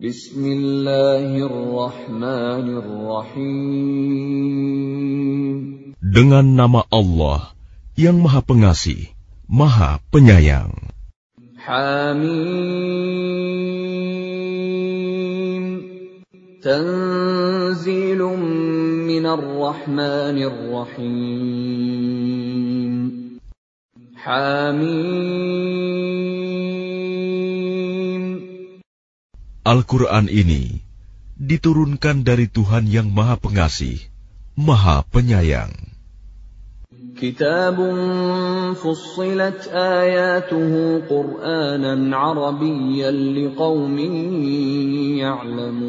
Bismillahirrahmanirrahim. Dengan nama Allah yang Maha Pengasih, Maha Penyayang. Hamim. Tanzilum minar rahmanir rahim. Hamim. Al-Quran ini diturunkan dari Tuhan yang Maha Pengasih, Maha Penyayang. Kitabun fussilat ayatuhu Qur'anan Arabiyyan liqaumin ya'lamun.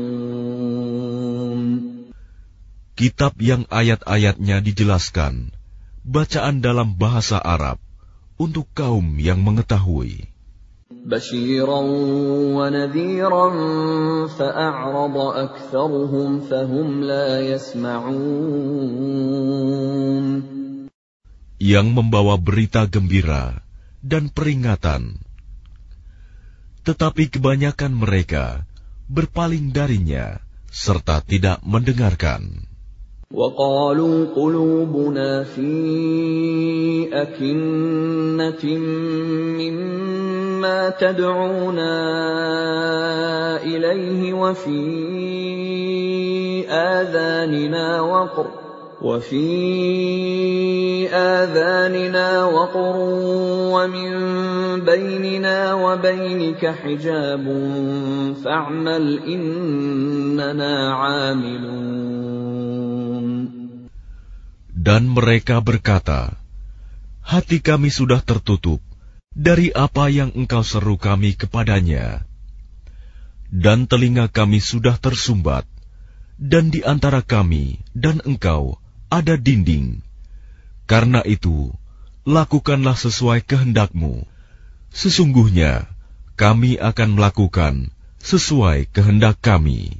Kitab yang ayat-ayatnya dijelaskan, bacaan dalam bahasa Arab untuk kaum yang mengetahui بشيرا ونذيرا فأعرض أكثرهم فهم لا يسمعون yang membawa berita gembira dan peringatan. Tetapi kebanyakan mereka berpaling darinya serta tidak mendengarkan. وقالوا قلوبنا في أكنة مما تدعونا إليه وفي آذاننا وقر وفي آذاننا وقر ومن بيننا وبينك حجاب فاعمل إننا عاملون. Dan mereka berkata, Hati kami sudah tertutup. Dari apa yang engkau seru kami kepadanya. Dan telinga kami sudah tersumbat, dan di antara kami dan engkau ada dinding. Karena itu, lakukanlah sesuai kehendakmu. Sesungguhnya, kami akan melakukan sesuai kehendak kami.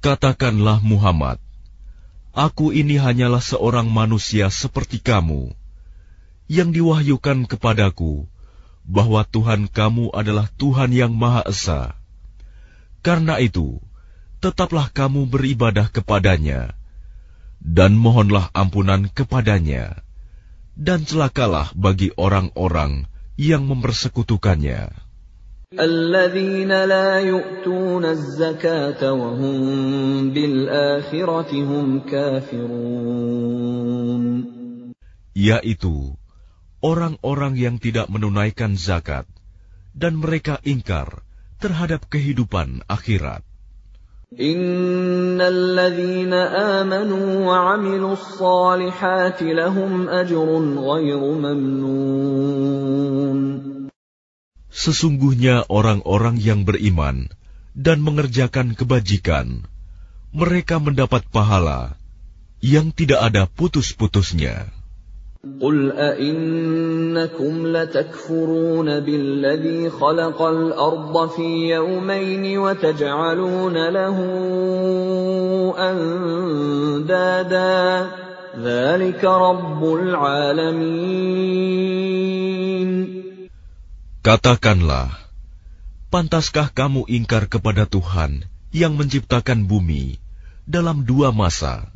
Katakanlah Muhammad, Aku ini hanyalah seorang manusia seperti kamu, yang diwahyukan kepadaku bahwa Tuhan kamu adalah Tuhan yang Maha Esa. Karena itu, tetaplah kamu beribadah kepadanya, dan mohonlah ampunan kepadanya, dan celakalah bagi orang-orang yang mempersekutukannya. الذين لا يؤتون الزكاة وهم بالآخرة هم كافرون Yaitu orang-orang yang tidak menunaikan zakat, dan mereka ingkar terhadap kehidupan akhirat. إن الذين آمنوا وعملوا الصالحات لهم أجر غير ممنون Sesungguhnya orang-orang yang beriman dan mengerjakan kebajikan, mereka mendapat pahala yang tidak ada putus-putusnya. قل أئنكم لتكفرون بالذي خلق الأرض في يومين وتجعلون له أندادا ذلك رب العالمين Katakanlah, pantaskah kamu ingkar kepada Tuhan yang menciptakan bumi dalam dua masa,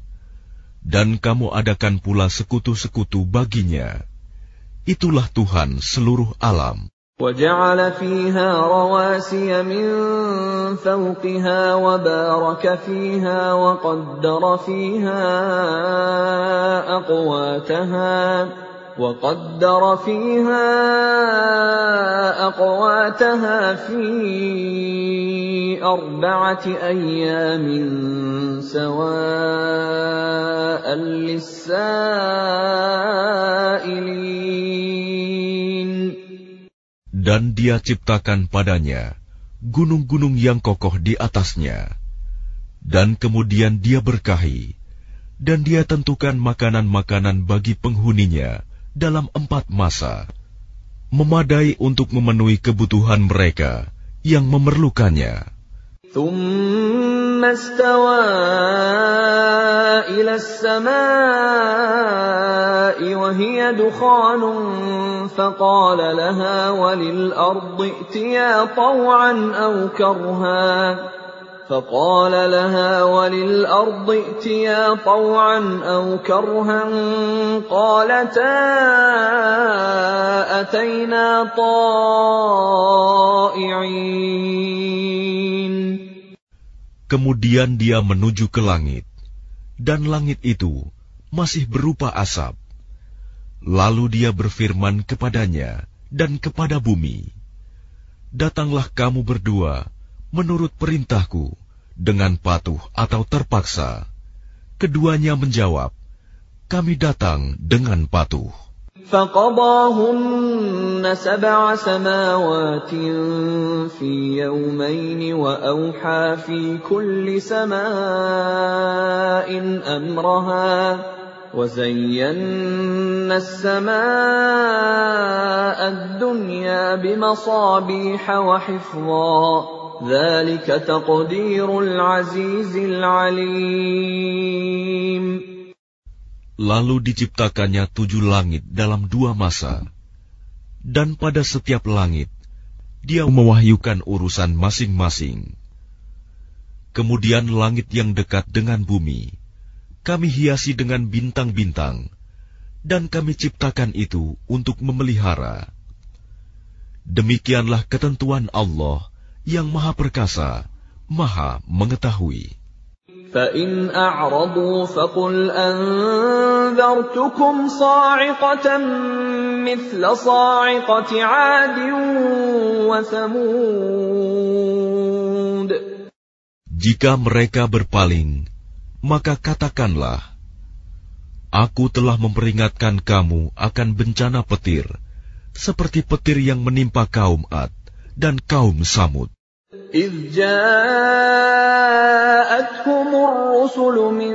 dan kamu adakan pula sekutu-sekutu baginya? Itulah Tuhan seluruh alam. وجعل فيها رواسي من فوقها وبارك فيها وقدر فيها أقواتها وقدر فيها أقواتها في أربعة أيام سواء للسائلين Dan dia ciptakan padanya gunung-gunung yang kokoh di atasnya. Dan kemudian dia berkahi, dan dia tentukan makanan-makanan bagi penghuninya dalam empat masa, memadai untuk memenuhi kebutuhan mereka yang memerlukannya. ثم استوى إلى السماء وهي دخان فقال لها وللأرض ائتيا طوعا أو كرها فقال لها وللأرض ائتيا طوعا أو كرها قالتا أتينا طائعين Kemudian dia menuju ke langit, dan langit itu masih berupa asap. Lalu dia berfirman kepadanya dan kepada bumi, "Datanglah kamu berdua menurut perintahku dengan patuh atau terpaksa." Keduanya menjawab, "Kami datang dengan patuh." فقضاهن سبع سماوات في يومين واوحى في كل سماء امرها وزينا السماء الدنيا بمصابيح وحفظا Lalu diciptakannya tujuh langit dalam dua masa, dan pada setiap langit dia mewahyukan urusan masing-masing. Kemudian langit yang dekat dengan bumi, kami hiasi dengan bintang-bintang, dan kami ciptakan itu untuk memelihara. Demikianlah ketentuan Allah – yang Maha Perkasa, Maha Mengetahui. فإن أعرضوا فقل أنذرتكم صاعقة مثل صاعقة عاد وثمود Jika mereka berpaling, maka katakanlah, Aku telah memperingatkan kamu akan bencana petir, seperti petir yang menimpa kaum Ad Dan kaum Samud. إذ جاءتهم الرسل من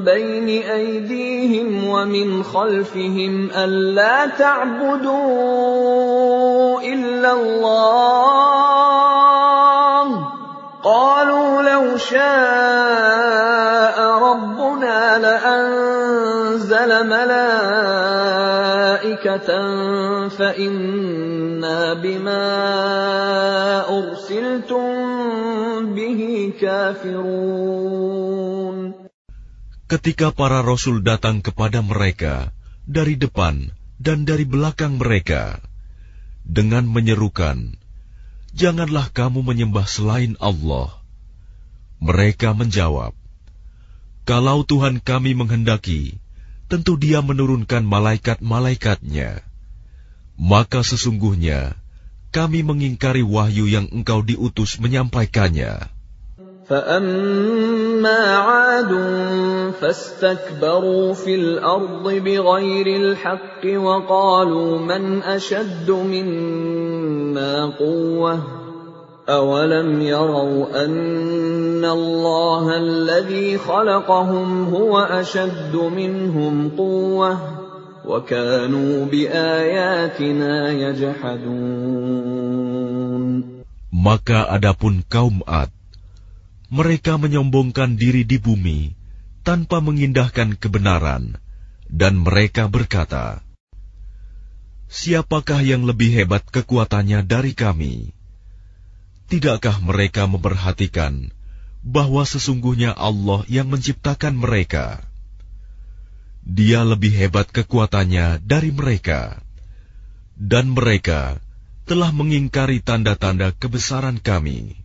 بين أيديهم ومن خلفهم ألا تعبدوا إلا الله قالوا لو شاء ربنا لأنزل ملائكة فإنا بما أرسلتم به كافرون Ketika para rasul datang kepada mereka dari depan dan dari belakang mereka dengan menyerukan, "Janganlah kamu menyembah selain Allah." Mereka menjawab, "Kalau Tuhan kami menghendaki, tentu Dia menurunkan malaikat-malaikatnya. Maka sesungguhnya kami mengingkari wahyu yang engkau diutus menyampaikannya." فأما عاد فاستكبروا في الأرض بغير الحق وقالوا من أشد منا قوة أولم يروا أن الله الذي خلقهم هو أشد منهم قوة وكانوا بآياتنا يجحدون Maka adapun kaum Ad, mereka menyombongkan diri di bumi tanpa mengindahkan kebenaran, dan mereka berkata, "Siapakah yang lebih hebat kekuatannya dari kami?" Tidakkah mereka memperhatikan bahwa sesungguhnya Allah yang menciptakan mereka? Dia lebih hebat kekuatannya dari mereka, dan mereka telah mengingkari tanda-tanda kebesaran kami.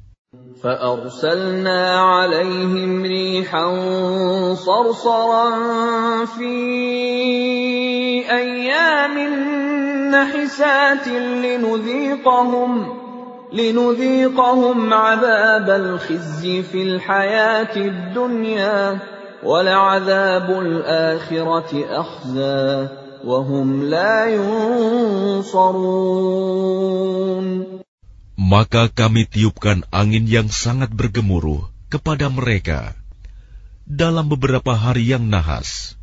فأرسلنا عليهم ريحا صرصرا في أيام نحسات لنذيقهم لنذيقهم عذاب الخزي في الحياة الدنيا ولعذاب الآخرة أخزى وهم لا ينصرون Maka kami tiupkan angin yang sangat bergemuruh kepada mereka dalam beberapa hari yang nahas,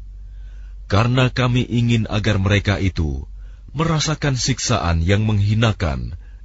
karena kami ingin agar mereka itu merasakan siksaan yang menghinakan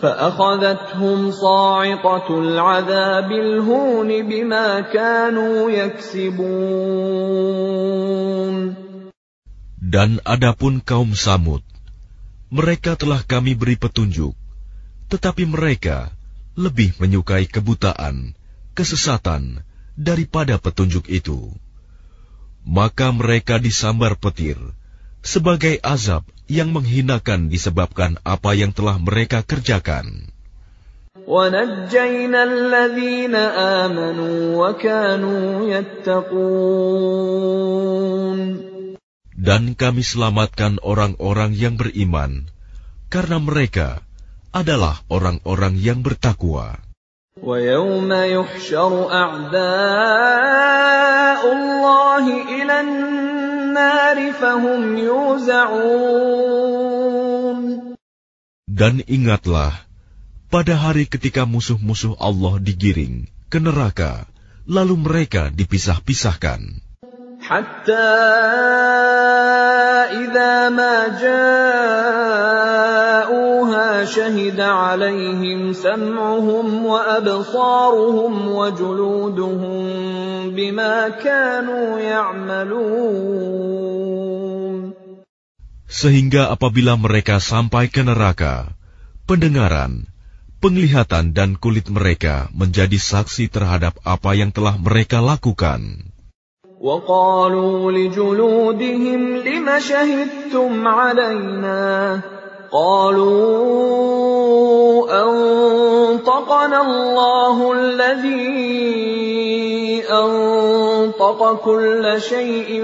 فَأَخَذَتْهُمْ صَاعِقَةُ الْعَذَابِ الْهُونِ بِمَا كَانُوا يَكْسِبُونَ Dan adapun kaum Samud, mereka telah kami beri petunjuk tetapi mereka lebih menyukai kebutaan, kesesatan daripada petunjuk itu. Maka mereka disambar petir sebagai azab yang menghinakan disebabkan apa yang telah mereka kerjakan. Dan kami selamatkan orang-orang yang beriman karena mereka adalah orang-orang yang bertakwa. وَيَوْمَ يُحْشَرُ أَعْدَاءُ اللَّهِ إِلَى النَّارِ فَهُمْ يُوزَعُونَ dan ingatlah, pada hari ketika musuh-musuh Allah digiring ke neraka, lalu mereka dipisah-pisahkan. حتى إذا ما جاءوها شهد عليهم سمعهم وأبصارهم وجلودهم بما كانوا يعملون Sehingga apabila mereka sampai ke neraka, pendengaran, penglihatan dan kulit mereka menjadi saksi terhadap apa yang telah mereka lakukan. وقالوا لجلودهم لم شهدتم علينا؟ قالوا أنطقنا الله الذي أنطق كل شيء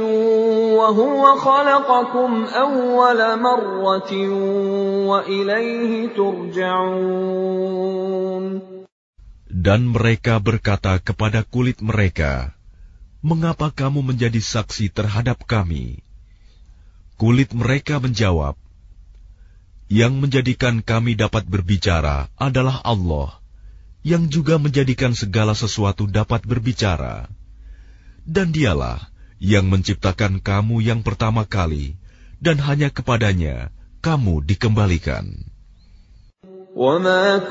وهو خلقكم أول مرة وإليه ترجعون. Dan mereka berkata kepada kulit mereka, mengapa kamu menjadi saksi terhadap kami? Kulit mereka menjawab, yang menjadikan kami dapat berbicara adalah Allah, yang juga menjadikan segala sesuatu dapat berbicara. Dan dialah yang menciptakan kamu yang pertama kali, dan hanya kepadanya kamu dikembalikan. وَمَا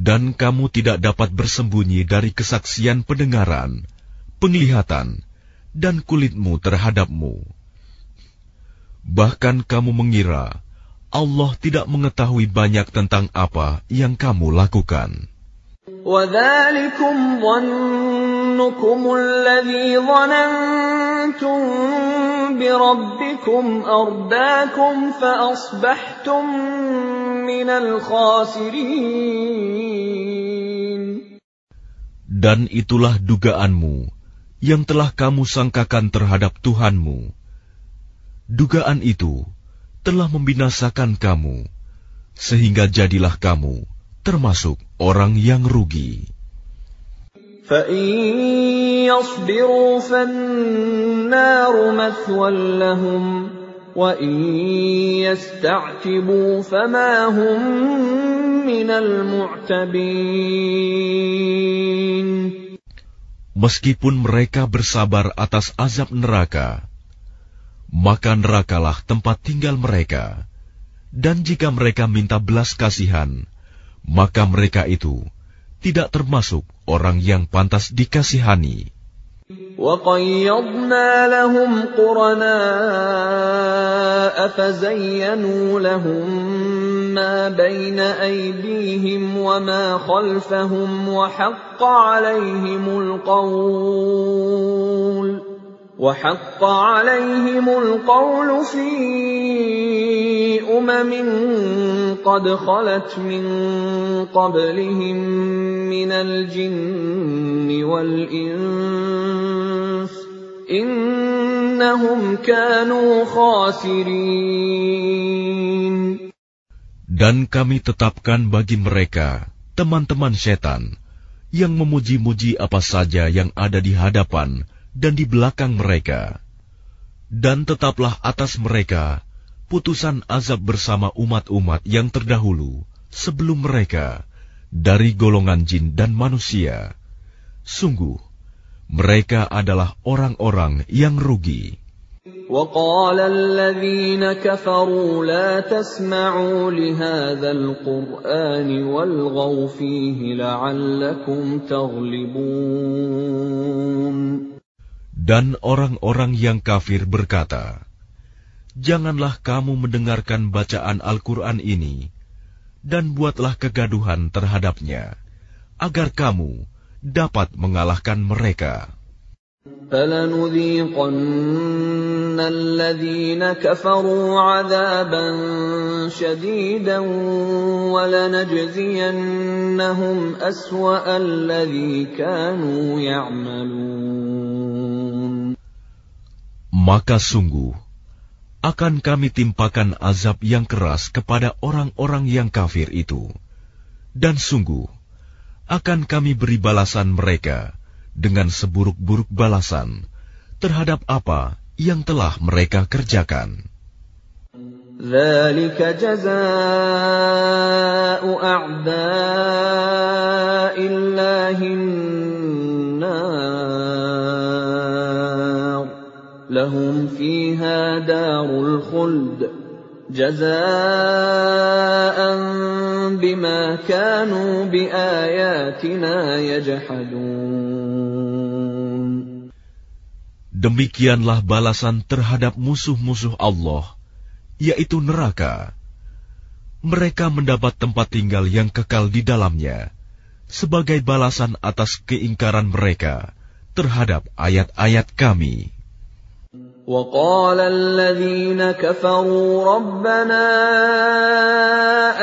dan kamu tidak dapat bersembunyi dari kesaksian pendengaran, penglihatan, dan kulitmu terhadapmu. Bahkan kamu mengira Allah tidak mengetahui banyak tentang apa yang kamu lakukan. وَذَلِكُمْ ظَنُّكُمُ الَّذِي ظَنَنْتُمْ بِرَبِّكُمْ أَرْدَاكُمْ فَأَصْبَحْتُمْ مِنَ الْخَاسِرِينَ dan itulah dugaanmu yang telah kamu sangkakan terhadap Tuhanmu. Dugaan itu telah membinasakan kamu, sehingga jadilah kamu termasuk orang yang rugi. Meskipun mereka bersabar atas azab neraka, maka nerakalah tempat tinggal mereka. Dan jika mereka minta belas kasihan, maka mereka itu tidak termasuk orang yang pantas dikasihani. وقيضنا لهم قرناء فزينوا لهم ما بين أيديهم وما خلفهم وحق عليهم القول. وحق عليهم القول في أمم قد خلت من قبلهم من الجن والإنس إنهم كانوا خاسرين Dan kami tetapkan bagi mereka teman-teman setan yang memuji-muji apa saja yang ada di hadapan dan di belakang mereka. Dan tetaplah atas mereka putusan azab bersama umat-umat yang terdahulu sebelum mereka dari golongan jin dan manusia. Sungguh, mereka adalah orang-orang yang rugi. وقال الذين كفروا لا تسمعوا لهذا القرآن والغوا فيه لعلكم تغلبون dan orang-orang yang kafir berkata, Janganlah kamu mendengarkan bacaan Al-Quran ini, dan buatlah kegaduhan terhadapnya, agar kamu dapat mengalahkan mereka. Maka sungguh, akan kami timpakan azab yang keras kepada orang-orang yang kafir itu. Dan sungguh, akan kami beri balasan mereka dengan seburuk-buruk balasan terhadap apa yang telah mereka kerjakan. ذلك جزاء أعداء الله النار لهم فيها دار الخلد جزاء بما كانوا بآياتنا يجحدون. Demikianlah balasan terhadap musuh-musuh Allah yaitu neraka. Mereka mendapat tempat tinggal yang kekal di dalamnya sebagai balasan atas keingkaran mereka terhadap ayat-ayat kami. وقال الذين كفروا ربنا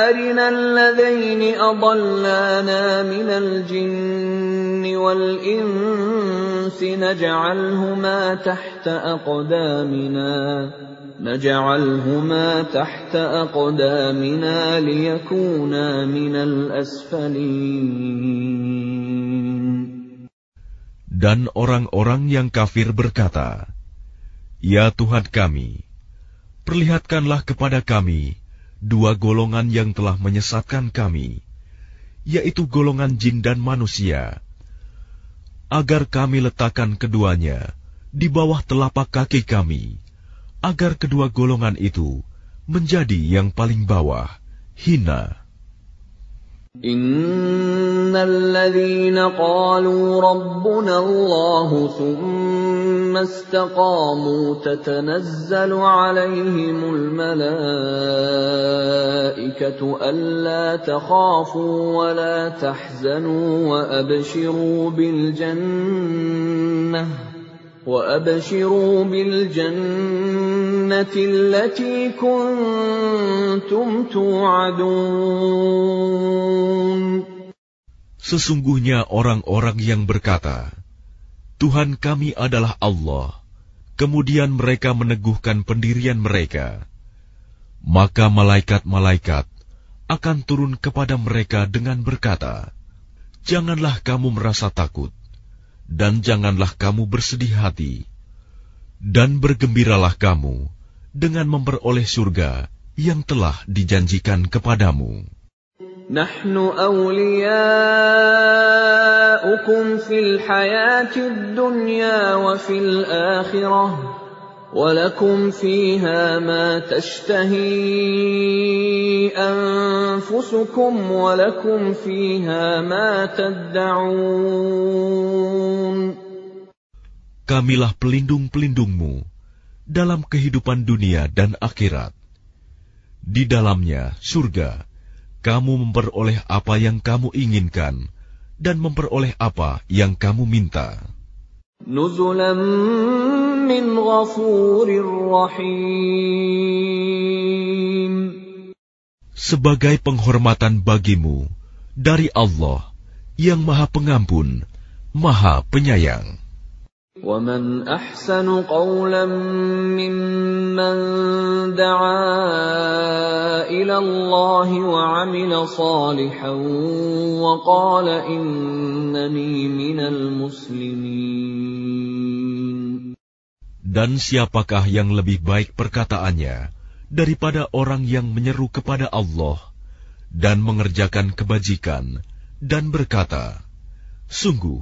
أرنا الذين أضلانا من الجن والإنس نجعلهما تحت أقدامنا نجعلهما تحت أقدامنا ليكونا من الأسفلين. Dan orang-orang yang kafir berkata, Ya Tuhan kami, perlihatkanlah kepada kami dua golongan yang telah menyesatkan kami, yaitu golongan jin dan manusia, agar kami letakkan keduanya di bawah telapak kaki kami, agar kedua golongan itu menjadi yang paling bawah, hina. Innal ladzina qalu rabbuna Allahu thumma ثم استقاموا تتنزل عليهم الملائكة ألا تخافوا ولا تحزنوا وأبشروا بالجنة وأبشروا بالجنة التي كنتم توعدون. Sesungguhnya orang-orang yang berkata, Tuhan kami adalah Allah, kemudian mereka meneguhkan pendirian mereka, maka malaikat-malaikat akan turun kepada mereka dengan berkata, Janganlah kamu merasa takut, dan janganlah kamu bersedih hati, dan bergembiralah kamu dengan memperoleh surga yang telah dijanjikan kepadamu. نحن أولياؤكم في الحياة الدنيا وفي الآخرة ولكم فيها ما تشتهي أنفسكم ولكم فيها ما تدعون kamilah pelindung-pelindungmu dalam kehidupan dunia dan akhirat. Di dalamnya, surga, kamu memperoleh apa yang kamu inginkan dan memperoleh apa yang kamu minta. Nuzulam min ghafurir rahim. Sebagai penghormatan bagimu dari Allah yang Maha Pengampun, Maha Penyayang. ومن احسن قولا ممن دعا الى الله وعمل صالحا وقال انني من المسلمين Dan siapakah yang lebih baik perkataannya daripada orang yang menyeru kepada Allah dan mengerjakan kebajikan dan berkata, Sungguh,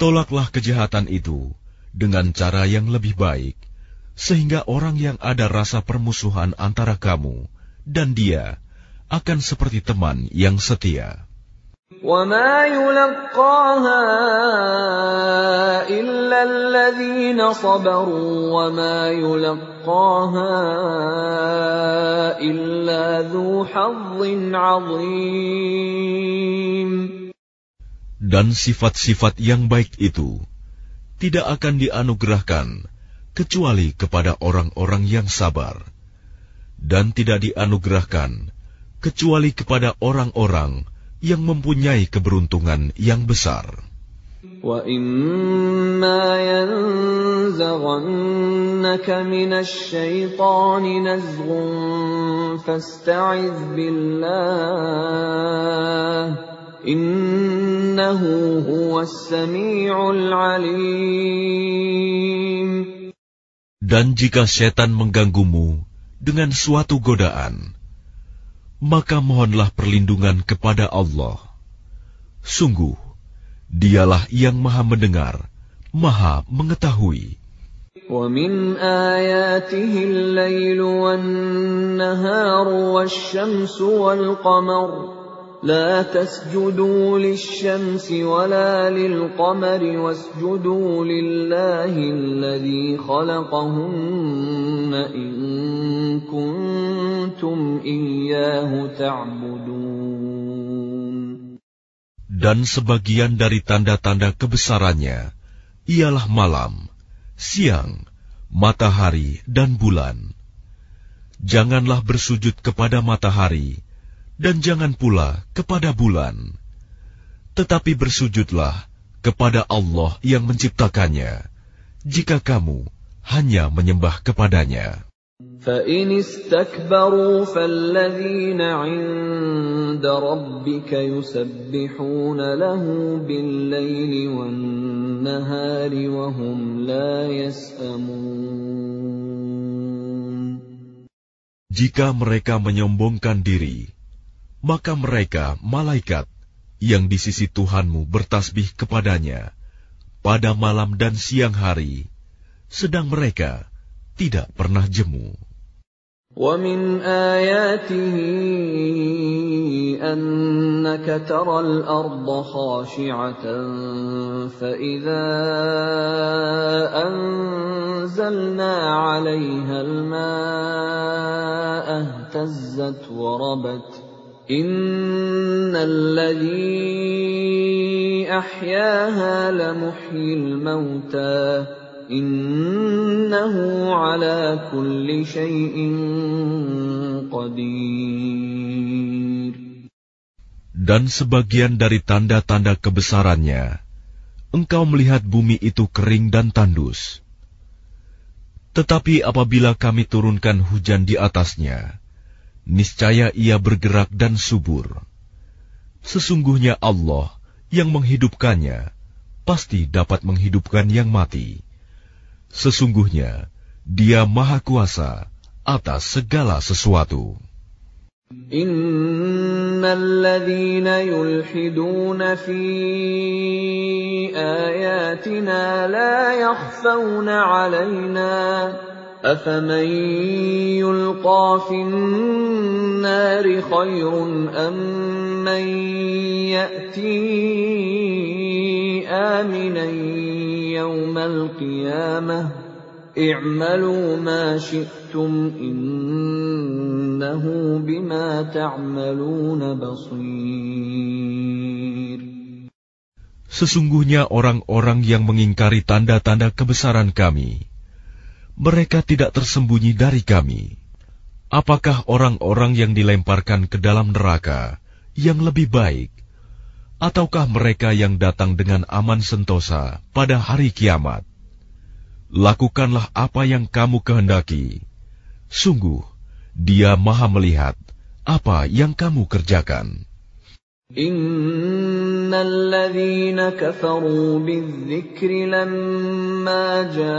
Tolaklah kejahatan itu dengan cara yang lebih baik, sehingga orang yang ada rasa permusuhan antara kamu dan dia akan seperti teman yang setia. وما يلقاها إلا الذين صبروا وما يلقاها إلا ذو حظ عظيم Dan sifat-sifat yang baik itu tidak akan dianugerahkan kecuali kepada orang-orang yang sabar, dan tidak dianugerahkan kecuali kepada orang-orang yang mempunyai keberuntungan yang besar. وَإِمَّا يَنزَغَنَّكَ مِنَ الشَّيْطَانِ نَزْغٌ فَاسْتَعِذْ بِاللَّهِ إِنَّهُ هُوَ السَّمِيعُ الْعَلِيمُ Dan jika setan mengganggumu dengan suatu godaan, maka mohonlah perlindungan kepada Allah. Sungguh, dialah yang maha mendengar, maha mengetahui. ومن آياته الليل والنهار والشمس والقمر لا تسجدوا للشمس ولا للقمر واسجدوا لله الذي خلقهن إن كنتم إياه تعبدون Dan sebagian dari tanda-tanda kebesarannya ialah malam, siang, matahari, dan bulan. Janganlah bersujud kepada matahari, dan jangan pula kepada bulan. Tetapi bersujudlah kepada Allah yang menciptakannya, jika kamu hanya menyembah kepadanya. فإن استكبروا فالذين عند ربك يسبحون له بالليل والنهار وهم لا يسأمون Jika mereka menyombongkan diri, maka mereka, malaikat, yang di sisi Tuhanmu bertasbih kepadanya, pada malam dan siang hari, sedang mereka tidak pernah jemu. ومن آياته أنك ترى الأرض خاشعة فإذا أنزلنا عليها الماء اهتزت وربت إن الذي أحياها لمحيي الموتى إنه على كل شيء قدير Dan sebagian dari tanda-tanda kebesarannya, engkau melihat bumi itu kering dan tandus. Tetapi apabila kami turunkan hujan di atasnya, niscaya ia bergerak dan subur. Sesungguhnya Allah yang menghidupkannya pasti dapat menghidupkan yang mati. Sesungguhnya Dia Maha Kuasa atas segala sesuatu. إن الذين يلحدون في آياتنا لا يخفون علينا أفمن يلقى في النار خير أم من يأتي آمنا يوم القيامة اعملوا ما شئتم إنه بما تعملون بصير Sesungguhnya orang-orang yang mengingkari tanda-tanda kebesaran kami, mereka tidak tersembunyi dari kami. Apakah orang-orang yang dilemparkan ke dalam neraka yang lebih baik, ataukah mereka yang datang dengan aman sentosa pada hari kiamat? Lakukanlah apa yang kamu kehendaki. Sungguh, Dia Maha Melihat apa yang kamu kerjakan. إن الذين كفروا بالذكر لما جاءهم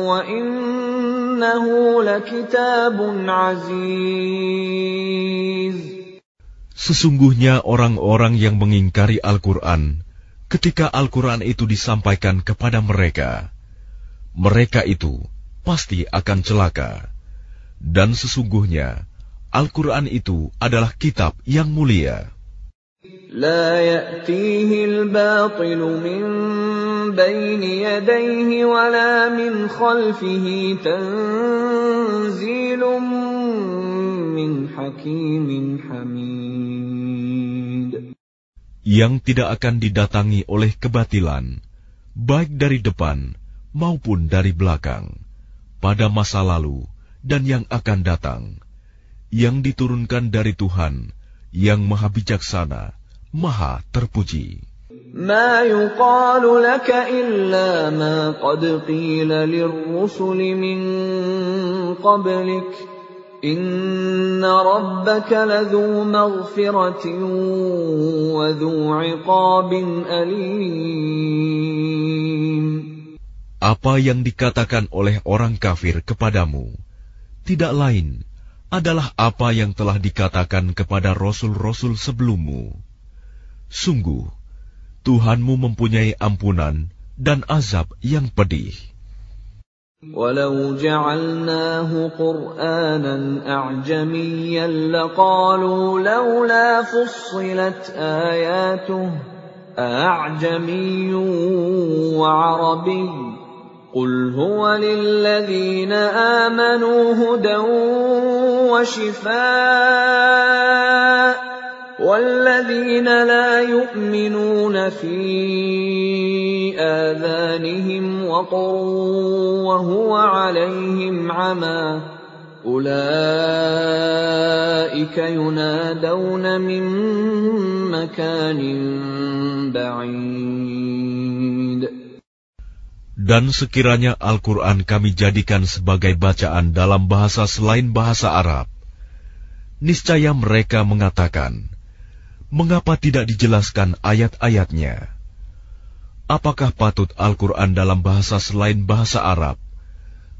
وإنه لكتاب عزيز Sesungguhnya orang-orang yang mengingkari Al-Quran ketika Al-Quran itu disampaikan kepada mereka, mereka itu pasti akan celaka. Dan sesungguhnya, Al-Quran itu adalah kitab yang mulia. لا يأتيه الباطل من بين يديه ولا من خلفه تنزيل من حكيم حميد Yang tidak akan didatangi oleh kebatilan, baik dari depan maupun dari belakang, pada masa lalu dan yang akan datang, yang diturunkan dari Tuhan, yang maha bijaksana, maha terpuji. ما يقال لك إلا ما قد قيل للرسل من قبلك إن ربك لذو مغفرة وذو عقاب أليم Apa yang dikatakan oleh orang kafir kepadamu, tidak lain adalah apa yang telah dikatakan kepada rasul-rasul sebelummu. Sungguh, Tuhanmu mempunyai ampunan dan azab yang pedih. ولو جعلناه قرآنا أعجميا لقالوا لولا فصلت آياته أعجمي وعربي قل هو للذين آمنوا هدى وشفاء والذين لا يؤمنون في آذانهم وقر وهو عليهم عمى أولئك ينادون من مكان بعيد Dan sekiranya Al-Quran kami jadikan sebagai bacaan dalam bahasa selain bahasa Arab, niscaya mereka mengatakan, mengapa tidak dijelaskan ayat-ayatnya? Apakah patut Al-Quran dalam bahasa selain bahasa Arab,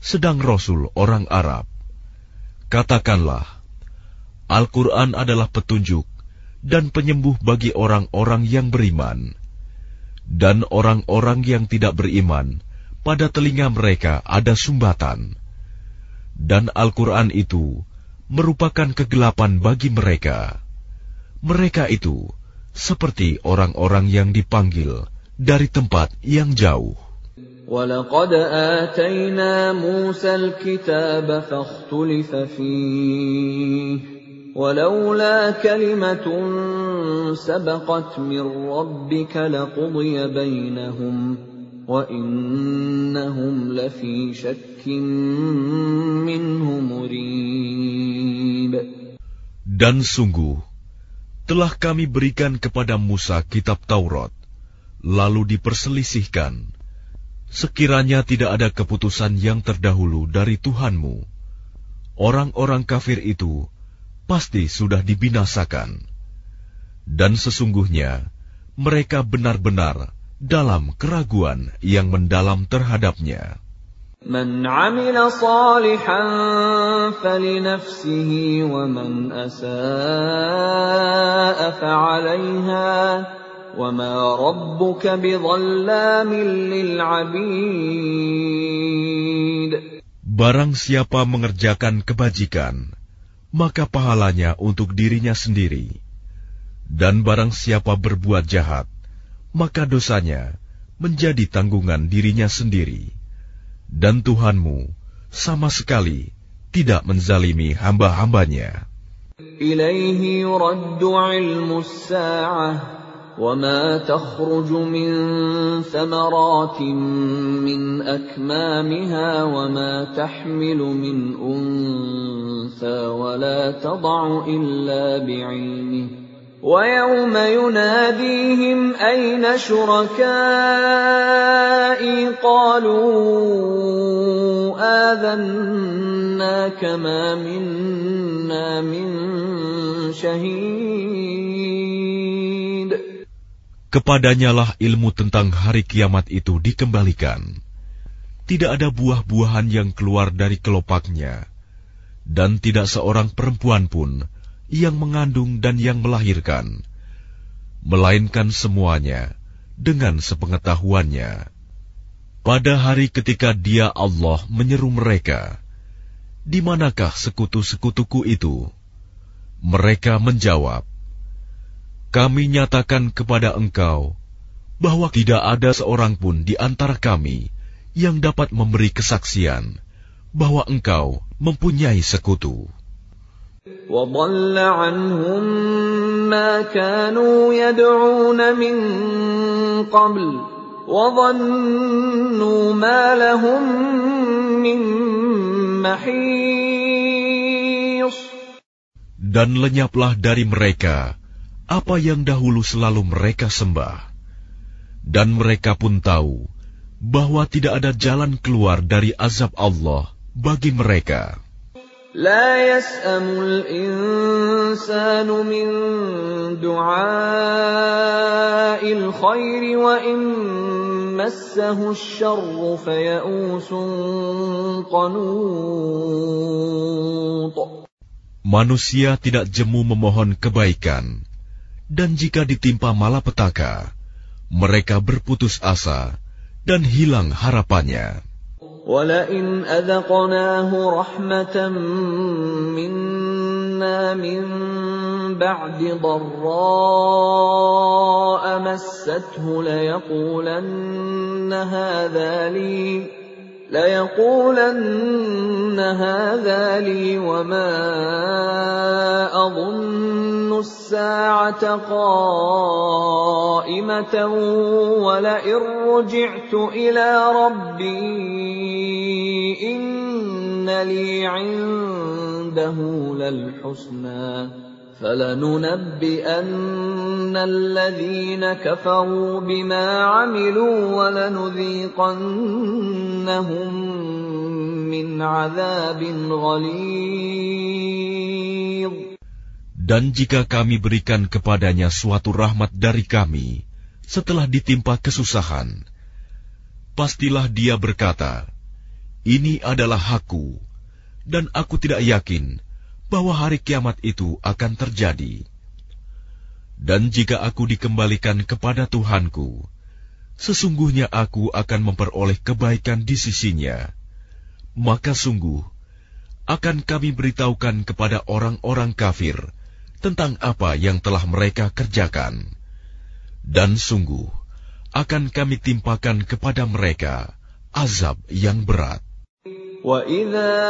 sedang Rasul orang Arab? Katakanlah, Al-Quran adalah petunjuk dan penyembuh bagi orang-orang yang beriman Dan orang-orang yang tidak beriman, pada telinga mereka ada sumbatan. Dan Al-Quran itu merupakan kegelapan bagi mereka. Mereka itu seperti orang-orang yang dipanggil dari tempat yang jauh. ولقد آتينا موسى الكتاب فاختلف فيه ولولا كلمة سبقت من ربك لقضي بينهم وإنهم لفي شك منه مريب Dan sungguh, telah kami berikan kepada Musa kitab Taurat, lalu diperselisihkan. Sekiranya tidak ada keputusan yang terdahulu dari Tuhanmu, orang-orang kafir itu pasti sudah dibinasakan. Dan sesungguhnya mereka benar-benar dalam keraguan yang mendalam terhadapnya. من عمل صالحا فلنفسه ومن أساء فعليها وما ربك بظلام للعبيد Barang siapa mengerjakan kebajikan, maka pahalanya untuk dirinya sendiri. Dan barang siapa berbuat jahat, maka dosanya menjadi tanggungan dirinya sendiri. Dan Tuhanmu sama sekali tidak menzalimi hamba-hambanya. Ilaihi raddu ilmu sa'ah وما تخرج من ثمرات من أكمامها وما تحمل من أنثى ولا تضع إلا بعلمه ويوم يناديهم أين شركائي قالوا آذناك ما منا من شهيد Kepadanyalah ilmu tentang hari kiamat itu dikembalikan. Tidak ada buah-buahan yang keluar dari kelopaknya, dan tidak seorang perempuan pun yang mengandung dan yang melahirkan, melainkan semuanya dengan sepengetahuannya. Pada hari ketika Dia Allah menyeru mereka, "Di manakah sekutu-sekutuku itu?" Mereka menjawab, kami nyatakan kepada engkau bahwa tidak ada seorang pun di antara kami yang dapat memberi kesaksian bahwa engkau mempunyai sekutu. وضل عنهم ما كانوا يدعون من قبل وظنوا ما لهم من محيص Dan lenyaplah dari mereka apa yang dahulu selalu mereka sembah. Dan mereka pun tahu bahwa tidak ada jalan keluar dari azab Allah bagi mereka. لا يسأم الإنسان من دعاء الخير وإن مسه الشر فيئوس قنوط Manusia tidak jemu memohon kebaikan, dan jika ditimpa malapetaka, mereka berputus asa dan hilang harapannya. ولئن أذقناه رحمة منا من بعد ضراء مسته ليقولن هذا لي ليقولن هذا لي وما أظن الساعة قائمة ولئن رجعت إلى ربي إن لي عنده للحسنى فلننبئن الذين كفروا بما عملوا ولنذيقنهم من عذاب غليظ Dan jika kami berikan kepadanya suatu rahmat dari kami setelah ditimpa kesusahan, pastilah dia berkata, "Ini adalah hakku, dan aku tidak yakin bahwa hari kiamat itu akan terjadi." Dan jika aku dikembalikan kepada Tuhanku, sesungguhnya aku akan memperoleh kebaikan di sisinya. Maka sungguh akan kami beritahukan kepada orang-orang kafir tentang apa yang telah mereka kerjakan. Dan sungguh, akan kami timpakan kepada mereka azab yang berat. وَإِذَا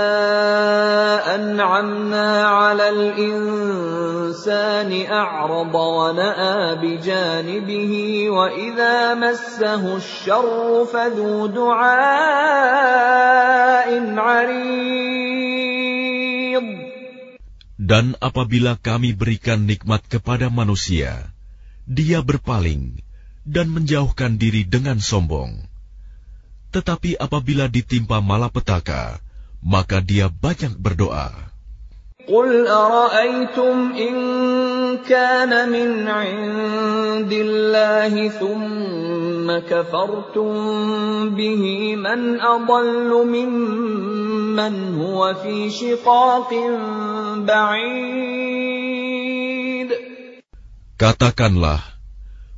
أَنْعَمْنَا عَلَى الْإِنسَانِ أَعْرَضَ وَنَأَىٰ بِجَانِبِهِ وَإِذَا مَسَّهُ الشَّرُّ فَذُو دُعَاءٍ عَرِيضٍ Dan apabila kami berikan nikmat kepada manusia, dia berpaling dan menjauhkan diri dengan sombong. Tetapi apabila ditimpa malapetaka, maka dia banyak berdoa. قل أرأيتم إن كان من عند الله ثم كفرتم به من أضل ممن هو في شقاق بعيد Katakanlah,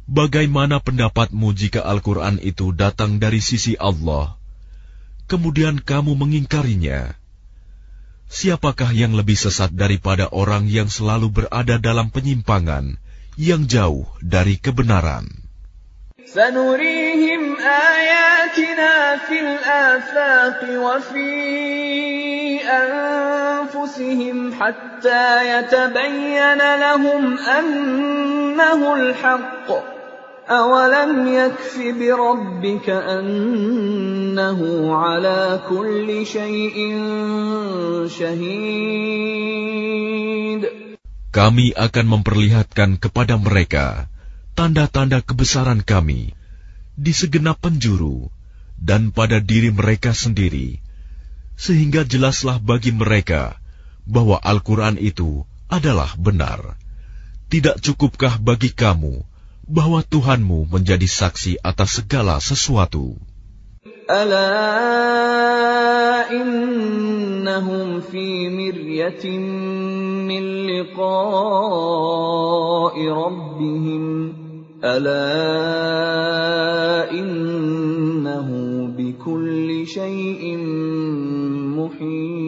bagaimana pendapatmu jika Al-Quran itu datang dari sisi Allah, kemudian kamu mengingkarinya? Siapakah yang lebih sesat daripada orang yang selalu berada dalam penyimpangan yang jauh dari kebenaran? سنريهم آياتنا في الآفاق وفي أنفسهم حتى يتبين لهم أنه الحق أولم يكف بربك أنه على كل شيء شهيد Kami akan memperlihatkan kepada mereka tanda-tanda kebesaran kami di segenap penjuru dan pada diri mereka sendiri, sehingga jelaslah bagi mereka bahwa Al-Quran itu adalah benar. Tidak cukupkah bagi kamu bahwa Tuhanmu menjadi saksi atas segala sesuatu. Ala innahum fi miryatin min liqa'i rabbihim ala innahu bikulli shayin muhit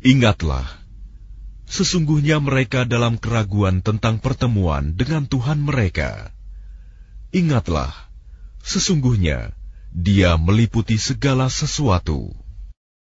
Ingatlah sesungguhnya mereka dalam keraguan tentang pertemuan dengan Tuhan mereka. Ingatlah, sesungguhnya Dia meliputi segala sesuatu.